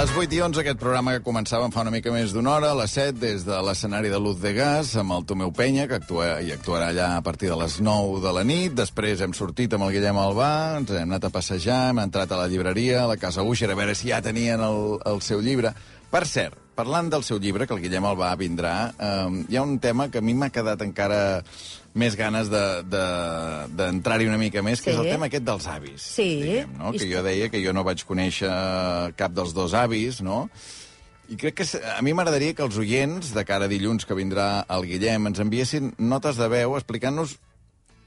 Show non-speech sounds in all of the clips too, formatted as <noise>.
Les 8 i 11, aquest programa que començava fa una mica més d'una hora, a les 7, des de l'escenari de Luz de Gas, amb el Tomeu Penya, que actua, i actuarà allà a partir de les 9 de la nit. Després hem sortit amb el Guillem Albà, ens hem anat a passejar, hem entrat a la llibreria, a la Casa Usher, a veure si ja tenien el, el seu llibre. Per cert, parlant del seu llibre, que el Guillem Albà vindrà, eh, hi ha un tema que a mi m'ha quedat encara més ganes d'entrar-hi de, de, una mica més, que Sí. és el tema aquest dels avis. Sí. Diguem, no? Que jo deia que jo no vaig conèixer cap dels dos avis, no? I crec que a mi m'agradaria que els oients, de cara a dilluns que vindrà el Guillem, ens enviessin notes de veu explicant-nos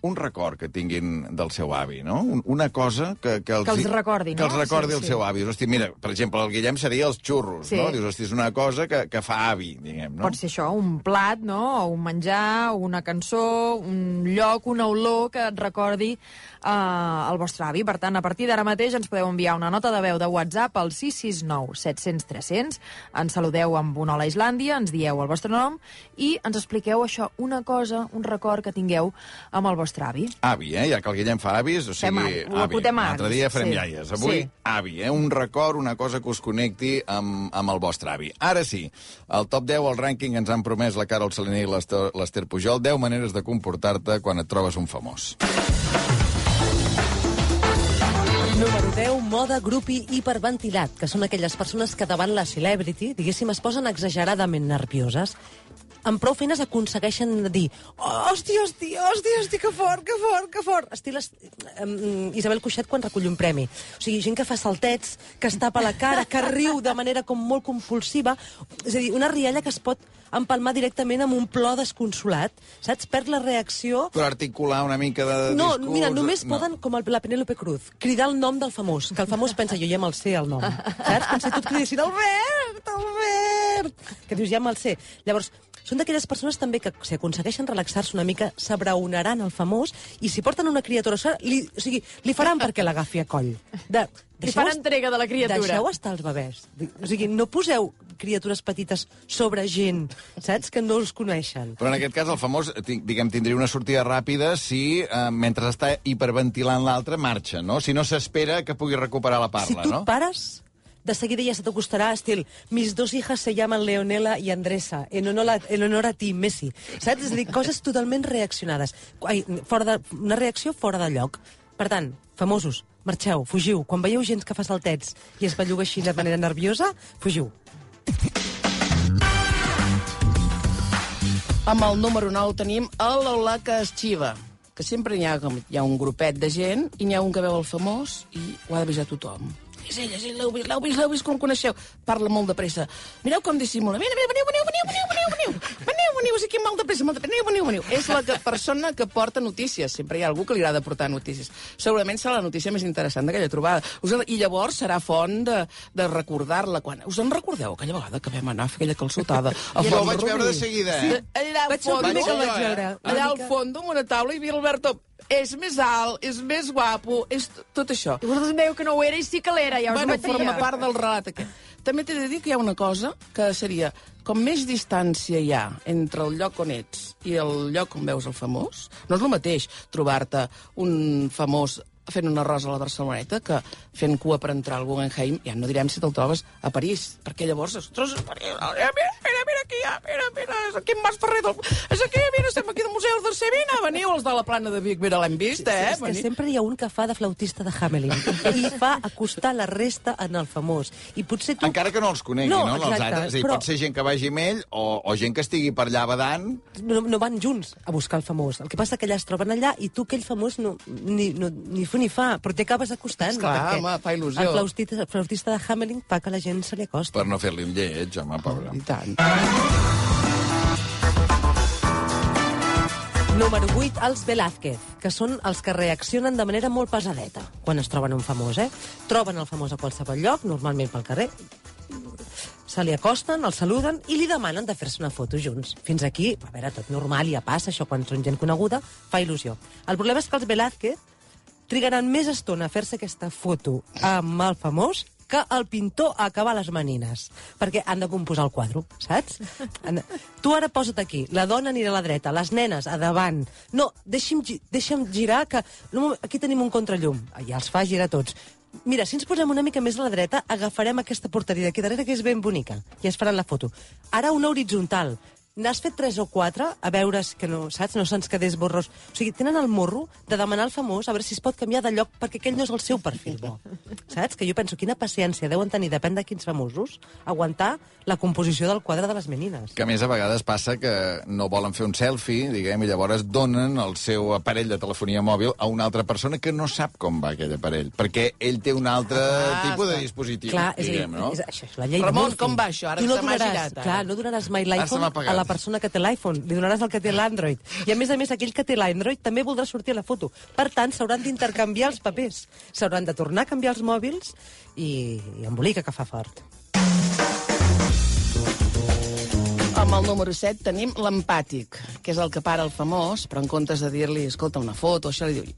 un record que tinguin del seu avi, no? Un, una cosa que, que els... Que els recordi, Que no? els recordi Sí, el sí. seu avi. Hosti, mira, per exemple, el Guillem seria els xurros, Sí. no? Dius, hosti, és una cosa que, que fa avi, diguem, no? Pot ser això, un plat, no? o un menjar, una cançó, un lloc, una olor que et recordi uh, el vostre avi. Per tant, a partir d'ara mateix ens podeu enviar una nota de veu de WhatsApp al 669 700 300. Ens saludeu amb un hola Islàndia, ens dieu el vostre nom i ens expliqueu això, una cosa, un record que tingueu amb el vostre avi. Avi, eh? Ja que el Guillem fa avis, o Fem sigui, avi, ho apuntem a L'altre avis, dia farem sí. iaies. Avui, Sí. avi, eh? Un record, una cosa que us connecti amb, amb el vostre avi. Ara sí, el top 10, el rànquing, ens han promès la Carol Saliné i l'Ester Pujol 10 maneres de comportar-te quan et trobes un famós. Número 10, moda, grup i hiperventilat, que són aquelles persones que davant la celebrity, diguéssim, es posen exageradament nervioses. Amb prou feines aconsegueixen dir oh, hosti, hosti, hosti, hosti, que fort, que fort, que fort. Estil es- um, Isabel Cuixet quan recull un premi. O sigui, gent que fa saltets, que es tapa la cara, que riu de manera com molt compulsiva. És a dir, una rialla que es pot empalmar directament amb un plor desconsolat. Saps? Perd la reacció Però articular una mica de no, discurs... mira, només no. poden, com el, la Penélope Cruz, cridar el nom del famós, que el famós pensa, jo ja me'l sé, el nom. Saps? Com si tu et cridessin, Albert, Albert! Que dius, ja me'l sé. Llavors, són d'aquelles persones també que, si aconsegueixen relaxar-se una mica, s'abraonaran el famós i si porten una criatura, o sigui, li, o sigui, li faran perquè l'agafi a coll. De, Li fan entrega de la criatura. Deixeu estar els bebès. O sigui, no poseu criatures petites sobre gent, saps? Que no els coneixen. Però en aquest cas el famós, ti- diguem, tindria una sortida ràpida si, eh, mentre està hiperventilant l'altre, marxa, no? Si no s'espera que pugui recuperar la parla, si tu no? et pares, de seguida ja se t'acostarà estil mis dos hijas se llaman Leonela i Andresa, en honor a, en honor a ti, Messi. Saps? És a dir, coses totalment reaccionades. Ai, fora de, una reacció fora de lloc. Per tant, famosos, marxeu, fugiu. Quan veieu gent que fa saltets i es belluga així de manera nerviosa, fugiu. Amb el número 9 tenim el Lola que es xiva, que sempre hi ha, hi ha un grupet de gent i n'hi ha un que veu el famós i ho ha d'avisar tothom. És ell, és ell, l'heu vist, l'heu vist, l'heu vist, com el coneixeu. Parla molt de pressa. Mireu com dissimula. Vine, vine, veniu, veniu, veniu, veniu, veniu, veniu. Veniu, veniu, és aquí molt de pressa, molt de pressa. Veniu, veniu, veniu. És la que, persona que porta notícies. Sempre hi ha algú que li agrada portar notícies. Segurament serà la notícia més interessant d'aquella trobada. Us, I llavors serà font de, de recordar-la. Quan... Us en recordeu aquella vegada que vam anar a fer aquella calçotada? <laughs> a I jo ho vaig veure de seguida, eh? Allà al Vaig jo, vaig veure. allà al fons, amb una taula, hi havia l'Alberto. És més alt, és més guapo, és tot això. I vosaltres em dèieu que no ho era i sí que l'era, ja us bueno, ho forma part del relat aquest. També t'he de dir que hi ha una cosa que seria, com més distància hi ha entre el lloc on ets i el lloc on veus el famós, no és el mateix trobar-te un famós fent un arròs a la Barceloneta que fent cua per entrar al Guggenheim, ja no direm si te'l trobes a París, perquè llavors, ostres, és París, mira, mira, mira és aquí en Mas Ferrer, del... és aquí, mira, estem aquí del Museu del Sevilla, veniu, els de la plana de Vic, mira, l'hem vist, eh? és que Veniu. sempre hi ha un que fa de flautista de Hamelin i fa acostar la resta en el famós. I potser tu... Encara que no els conegui, no? No, els altres. És a dir, però- pot ser gent que vagi amb ell o, o gent que estigui per allà badant. no, no van junts a buscar el famós. El que passa que allà es troben allà i tu aquell famós no, ni, no, ni fu ni fa, però t'acabes acostant. Esclar, perquè home, fa il·lusió. El flautista, el flautista de Hamelin fa que la gent se li acosti. Per no fer-li un lleig, home, pobre. I tant. Número 8, els Velázquez, que són els que reaccionen de manera molt pesadeta quan es troben un famós, eh? Troben el famós a qualsevol lloc, normalment pel carrer, se li acosten, el saluden i li demanen de fer-se una foto junts. Fins aquí, a veure, tot normal, ja passa, això quan són gent coneguda, fa il·lusió. El problema és que els Velázquez trigaran més estona a fer-se aquesta foto amb el famós que el pintor a acabar les manines, perquè han de composar el quadre, saps? Han- Tu ara posa't aquí, la dona anirà a la dreta, les nenes a davant. No, deixi'm, gi- deixa'm girar, que aquí tenim un contrallum. Ja els fa girar tots. Mira, si ens posem una mica més a la dreta, agafarem aquesta porteria d'aquí darrere, que és ben bonica, i es faran la foto. Ara una horitzontal. N'has fet tres o quatre, a veure que no, saps, no se'ns quedés borros. O sigui, tenen el morro de demanar al famós a veure si es pot canviar de lloc perquè aquell no és el seu perfil bo. Saps? Que jo penso, quina paciència deuen tenir, depèn de quins famosos, aguantar la composició del quadre de les menines. Que a més a vegades passa que no volen fer un selfie, diguem, i llavors donen el seu aparell de telefonia mòbil a una altra persona que no sap com va aquell aparell, perquè ell té un altre Ah, tipus de dispositiu, Clar, és, diguem, no? és, això és la llei de Ramon, Murphy. com va això? Ara tu no donaràs, girat, ara. Clar, no donaràs mai l'iPhone a la persona que té l'iPhone, li donaràs el que té l'Android. I a més a més, aquell que té l'Android també voldrà sortir a la foto. Per tant, s'hauran d'intercanviar els papers. S'hauran de tornar a canviar els mòbils i, i embolica que fa fort. Amb el número 7 tenim l'empàtic, que és el que para el famós, però en comptes de dir-li, escolta, una foto, això li diu...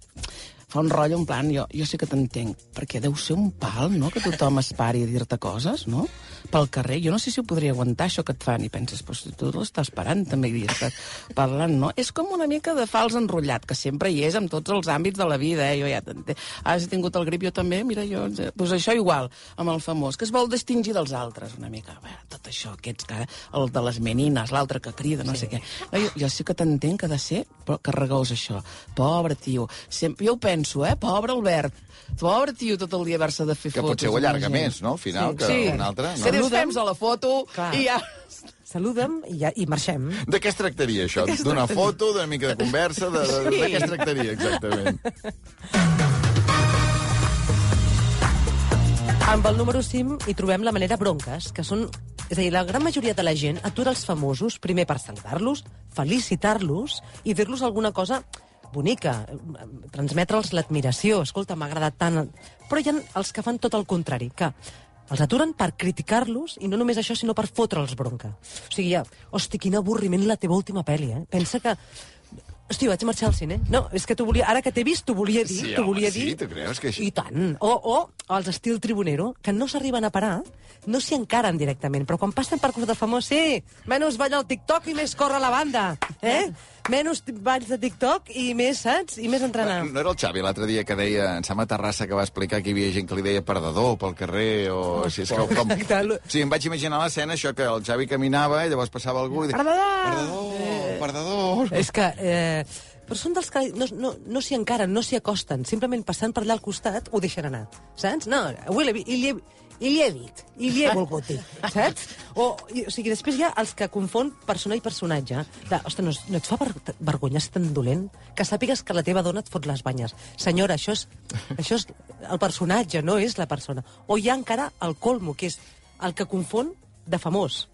Fa un rotllo en plan, jo, jo sí que t'entenc, perquè deu ser un pal, no?, que tothom es pari a dir-te coses, no?, pel carrer. Jo no sé si ho podria aguantar, això que et fan, i penses, però si tu l'estàs parant, també, i estàs parlant, no? És com una mica de fals enrotllat, que sempre hi és en tots els àmbits de la vida, eh? Jo ja t'entenc. He tingut el grip, jo també, mira, jo... Pues això igual, amb el famós, que es vol distingir dels altres, una mica. Veure, tot això, aquests que... El de les menines, l'altre que crida, no sí. sé què. Jo, jo sí que t'entenc que ha de ser però carregós, això. Pobre tio. Sempre, jo ho penso, eh? Pobre Albert. Pobre tio, tot el dia haver-se de fer Que fotos. potser ho allarga més, no?, al final, que sí. un altre. Que No? dius, fem la foto Clar. i ja... Saluda'm i, ja, i marxem. De què es tractaria, això? D'una foto, d'una mica de conversa? De, de, de, de què es tractaria, exactament? Amb el número 5 hi trobem la manera bronques, que són... És a dir, la gran majoria de la gent atura els famosos primer per saludar-los, felicitar-los i dir-los alguna cosa bonica, transmetre'ls l'admiració. Escolta, m'ha agradat tant... Però hi ha els que fan tot el contrari, que els aturen per criticar-los i no només això, sinó per fotre'ls bronca. O sigui, ja, hosti, quin avorriment la teva última pel·li, eh? Pensa que... Hosti, vaig marxar al cine. No, és que t'ho volia... Ara que t'he vist, t'ho volia dir. Sí, t'ho volia sí, dir. tu creus que així- I tant. O, o els estil tribunero, que no s'arriben a parar, no s'hi encaren directament, però quan passen per costat del famós, sí, menys balla el TikTok i més corre la banda, eh? Menys balls de TikTok i més, saps? I més entrenar. No era el Xavi l'altre dia que deia, em sembla a Terrassa, que va explicar que hi havia gent que li deia perdedor pel carrer, o així. És que, com... Sí, em vaig imaginar l'escena, això, que el Xavi caminava i llavors passava algú i deia... Perdedor! Perdedor! Perdedor! És que... Eh, però són dels que no, no, no s'hi encaren, no s'hi acosten. Simplement passant per allà al costat ho deixen anar. Saps? No, avui l'he vi- i li he, i li he dit, i li he volgut dir, saps? O, i, o sigui, després hi ha els que confon persona i personatge. De, ostres, no, no et fa ver vergonya ser tan dolent que sàpigues que la teva dona et fot les banyes. Senyora, això és, això és el personatge, no és la persona. O hi ha encara el colmo, que és el que confon de famós.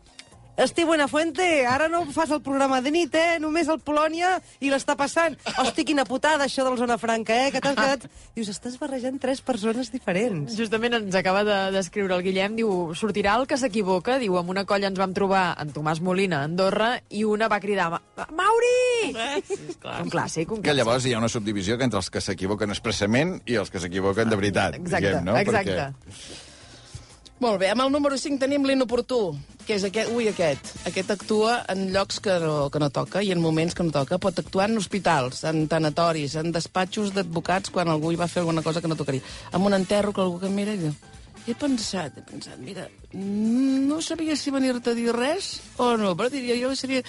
Hosti, Buenafuente, ara no fas el programa de nit, eh? Només el Polònia i l'està passant. Hosti, quina putada, això del Zona Franca, eh? Que t'has quedat... <laughs> Dius, estàs barrejant tres persones diferents. Justament ens acaba de descriure el Guillem, diu, sortirà el que s'equivoca, diu, amb una colla ens vam trobar en Tomàs Molina a Andorra i una va cridar, "Ma- Mauri! Un clàssic, un Que clàssic. llavors hi ha una subdivisió que entre els que s'equivoquen expressament i els que s'equivoquen de veritat, Exacte, diguem, no? exacte. Perquè... Molt bé, amb el número 5 tenim l'inoportú, que és aquest, ui, aquest. Aquest actua en llocs que no, que no toca i en moments que no toca. Pot actuar en hospitals, en tanatoris, en despatxos d'advocats quan algú hi va fer alguna cosa que no tocaria. Amb un enterro que algú que mira i diu he pensat, he pensat, mira, no sabia si venir-te a dir res o no, però diria jo que seria...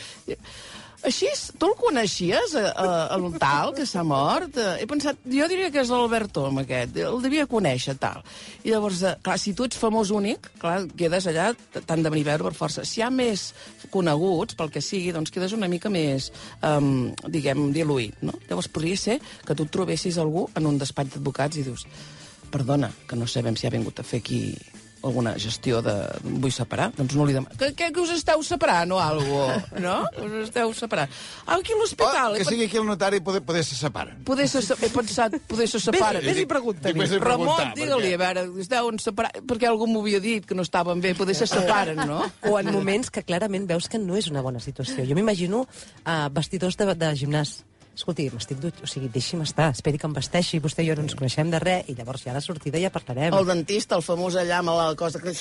Així, tu el coneixies, a, a, a un tal que s'ha mort? Eh, He pensat, jo diria que és l'Albert Tom, aquest, el devia conèixer, tal. I llavors, eh, clar, si tu ets famós únic, clar, quedes allà, t'han de venir a veure per força. Si hi ha més coneguts, pel que sigui, doncs quedes una mica més, um, diguem, diluït, no? Llavors podria ser que tu trobessis algú en un despatx d'advocats i dius, perdona, que no sabem si ha vingut a fer aquí alguna gestió de... vull separar, doncs no li demano... Que, que, que us esteu separant o algo, no? Us esteu separant. Ah, Aquí a l'hospital. Oh, que he sigui aquí el notari i poder, poder se separen. Poder se, he pensat, poder se separen. Vés- vés i pregunta-li. Ramon, digue-li, a veure, es deuen separar, perquè algú m'havia dit que no estaven bé, poder se separen, no? O en moments que clarament veus que no és una bona situació. Jo m'imagino uh, vestidors de, de gimnàs. Escolti, m'estic dut... O sigui, deixi'm estar, esperi que em vesteixi, vostè i jo no ens coneixem de res, i llavors ja a la sortida ja parlarem. El dentista, el famós allà amb la cosa, que-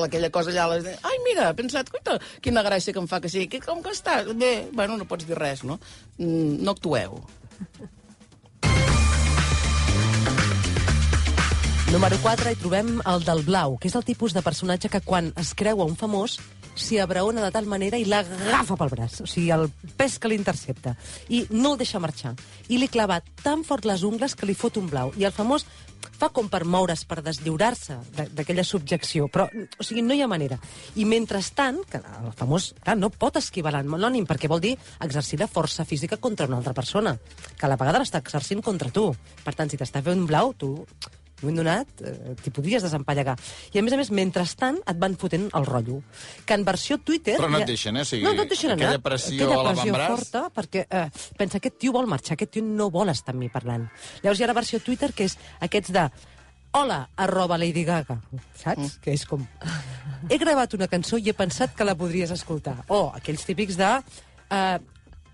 aquella cosa allà, la- ai, mira, he pensat, coita, quina gràcia que em fa que sigui, com que està? Bé, bueno, no pots dir res, no? Mm, No actueu. Número 4 hi trobem el del blau, que és el tipus de personatge que quan es creua un famós s'hi abraona de tal manera i l'agafa pel braç. O sigui, el pes que l'intercepta. I no el deixa marxar. I li clava tan fort les ungles que li fot un blau. I el famós fa com per moure's, per deslliurar-se de- d'aquella subjecció. Però, o sigui, no hi ha manera. I mentrestant, que el famós clar, no pot esquivar l'anònim, perquè vol dir exercir la força física contra una altra persona, que a la vegada l'està exercint contra tu. Per tant, si t'està fent blau, tu un moment donat, eh, t'hi podries desempallegar. I, a més a més, mentrestant, et van fotent el rotllo. Que en versió Twitter... Però no et deixen, eh? O sigui, no, no et deixen aquella anar. pressió aquella a pressió l'avantbraç. forta, perquè eh, pensa, aquest tio vol marxar, aquest tio no vol estar amb mi parlant. Llavors hi ha la versió Twitter, que és aquests de hola, arroba Lady Gaga, saps? Mm. Que és com... He gravat una cançó i he pensat que la podries escoltar. O aquells típics de... Eh,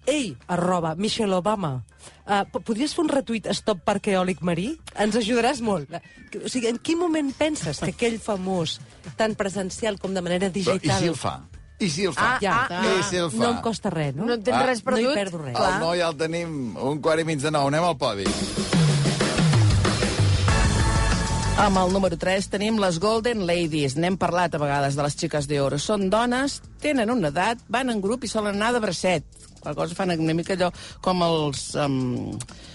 Ei, arroba, Michelle Obama, uh, podries fer un retuit Stop Parc Eòlic Marí? Ens ajudaràs molt. O sigui, en quin moment penses que aquell famós, tant presencial com de manera Però, digital... I si el fa? I si el fa? Ah, Ja, ah, I si el fa? no em costa res, no? No en tens Ah, res perdut? no hi perdo res. El noi ja el tenim un quart i mig de nou. Anem al podi. Amb el número 3 tenim les Golden Ladies. N'hem parlat a vegades de les xiques d'oro. Són dones, tenen una edat, van en grup i solen anar de bracet. La cosa fan una mica allò com els... Um,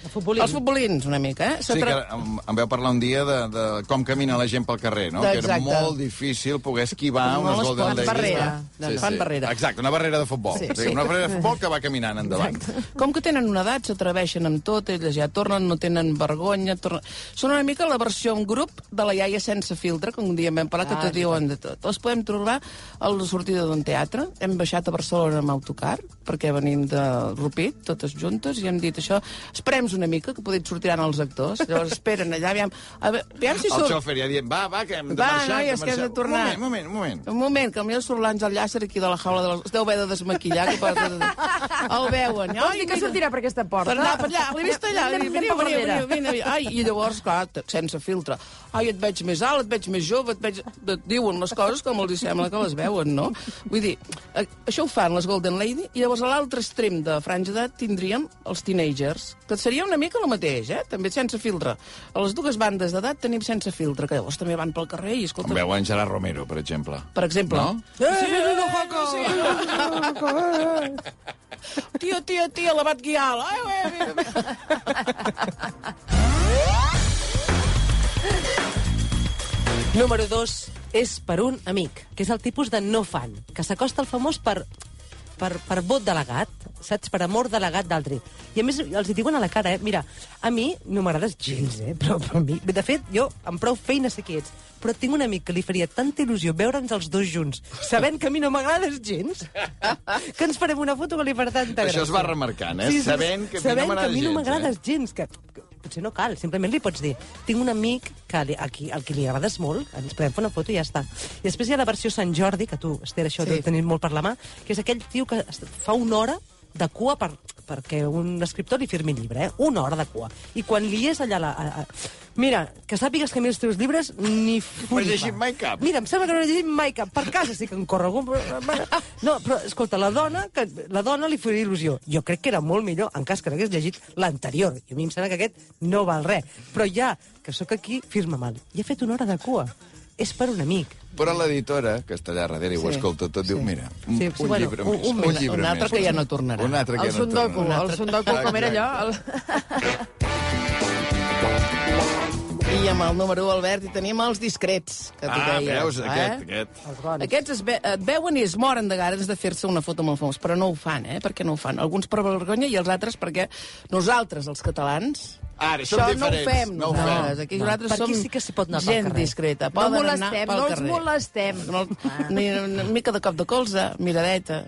El futbolín. Els futbolins, una mica, eh? Sí, que em, em veu parlar un dia de, de com camina la gent pel carrer, no? Que era exacte. molt difícil poder esquivar No unes Golden Ladies. barrera. No, no, fan barrera. Exacte, una barrera de futbol. Sí, Sí, sí. Una barrera de futbol que va caminant endavant. Com que tenen una edat, s'atreveixen amb tot, elles ja tornen, no tenen vergonya... Tornen... Són una mica la versió en grup de la iaia sense filtre, que un dia en vam parlar, que Ah, te diuen de tot. Les podem trobar a la sortida d'un teatre. Hem baixat a Barcelona amb autocar, perquè venim de Rupit, totes juntes, i hem dit això, esperem una mica, que potser sortiran els actors. Llavors esperen allà, aviam, a veure, aviam si El surt... xòfer ja dient, va, va, que hem de Va, marxar. noies, que hem de tornar. Un moment, un moment, un moment. Un moment, que potser surt l'Àngel Llàcer aquí de la jaula de les... Es deu haver de desmaquillar, que per... el veuen. Vols dir que sortirà per aquesta porta? Per anar per allà, l'he vist allà. Veniu, darrere. veniu, veniu. Ai, I llavors, clar, sense filtre. Ai, et veig més alt, et veig més jove, et veig... Et diuen les coses com els sembla que les veuen, no? Vull dir, eh, això ho fan les Golden Lady, i llavors a l'altre extrem de franja d'edat tindríem els teenagers, que seria una mica el mateix, eh? També sense filtre. A les dues bandes d'edat tenim sense filtre, que llavors també van pel carrer i, escolta... Com veuen Gerard Romero, per exemple. Per exemple. No? <laughs> Tio, tio, tio, l'abat guial. Ai, ai, ai, ai. Número 2 és per un amic, que és el tipus de no fan, que s'acosta al famós per, per, per vot delegat, saps? Per amor delegat d'altri. I a més els hi diuen a la cara, eh? Mira, a mi no m'agrades gens, eh? Però, però a mi... De fet, jo amb prou feina sé qui ets, però tinc un amic que li faria tanta il·lusió veure'ns els dos junts, sabent que a mi no m'agrades gens, que ens farem una foto que li farà tanta gràcia. Això es va remarcant, eh? Sabent que a mi no sabent que a mi no gens, m'agrades eh? gens, que potser no cal, simplement li pots dir tinc un amic que li, a qui, al qui li agrades molt, ens podem fer una foto i ja està. I després hi ha la versió Sant Jordi, que tu, Esther, això sí. Tenim molt per la mà, que és aquell tio que fa una hora de cua per, perquè un escriptor li firmi el llibre, eh? Una hora de cua. I quan li és allà... La, a, a... Mira, que sàpigues que a mi els teus llibres ni No he llegit mai cap. Mira, em sembla que no he llegit mai cap. Per casa sí que em corre algun... No, però, escolta, la dona, que, la dona li faria il·lusió. Jo crec que era molt millor en cas que n'hagués llegit l'anterior. I a mi em sembla que aquest no val res. Però ja, que sóc aquí, firma mal. I ha fet una hora de cua. És per un amic. Però l'editora, que està allà darrere i ho Sí, escolta tot, diu, mira, un, Sí, un sí, bueno, llibre un- més, un un, llibre un altre més. que ja no tornarà. Un altre que El ja no Sundoku, tornarà. el Sundoku, com era allò? El... <laughs> I amb el número 1, Albert, hi tenim els discrets, que tu Ah, deies. veus, eh? aquest, aquest. Els bons. Aquests es ve, et veuen i es moren de ganes de fer-se una foto amb el famós, però no ho fan, eh? Per què no ho fan? Alguns per vergonya i els altres perquè nosaltres, els catalans, Ara, això no ho fem No ho fem. Aquí No. nosaltres Per som sí que s'hi pot anar pel gent discreta. No Poden anar molestem, pel no els molestem. No, ni una mica de cop de colze, miradeta.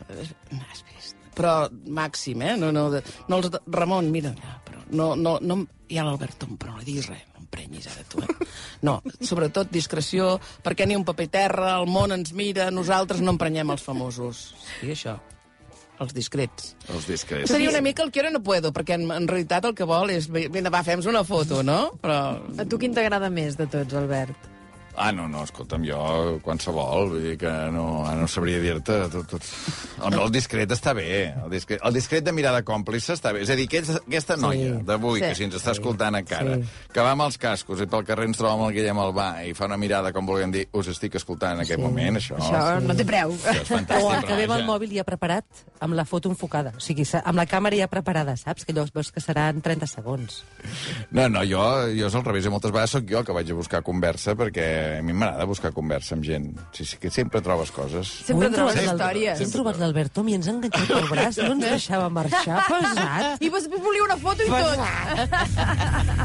No has vist. Però màxim, eh? No, no, de, no els Ramon, mira, però no, no, no, hi ha l'Albert, Tom, però no li diguis res, no em prenyis ara tu, eh? No, sobretot discreció, perquè ni un paper terra, el món ens mira, nosaltres no emprenyem els famosos. Sí, això, els discrets. Els discrets. Seria una mica el que ara no puedo, perquè en, en realitat el que vol és, vine, va, fem una foto, no? Però A tu quin t'agrada més de tots, Albert? Ah, no, no, escolta'm, jo qualsevol, vull dir que no, ara no sabria dir-te tot, tot. El, el discret està bé, el discret, el discret de mirada còmplice està bé. És a dir, aquesta, aquesta noia d'avui, sí, que si ens està sí, escoltant encara, sí. que va amb els cascos i pel carrer ens trobem el Guillem Albà i fa una mirada com volguem dir, us estic escoltant en aquest Sí. moment, això... Això no té preu. Això és fantàstic. O el que ve amb el mòbil ja preparat, amb la foto enfocada. O sigui, amb la càmera ja preparada, saps? Que llavors veus que seran 30 segons. No, no, jo, jo és al revés. I moltes vegades sóc jo que vaig a buscar conversa perquè a mi m'agrada buscar conversa amb gent. Sí, sí, que sempre trobes coses. Sempre trobes històries. Hem trobat l'Alberto i ens ha enganxat el braç, no ens deixava marxar, pesat. I vos volia una foto i tot.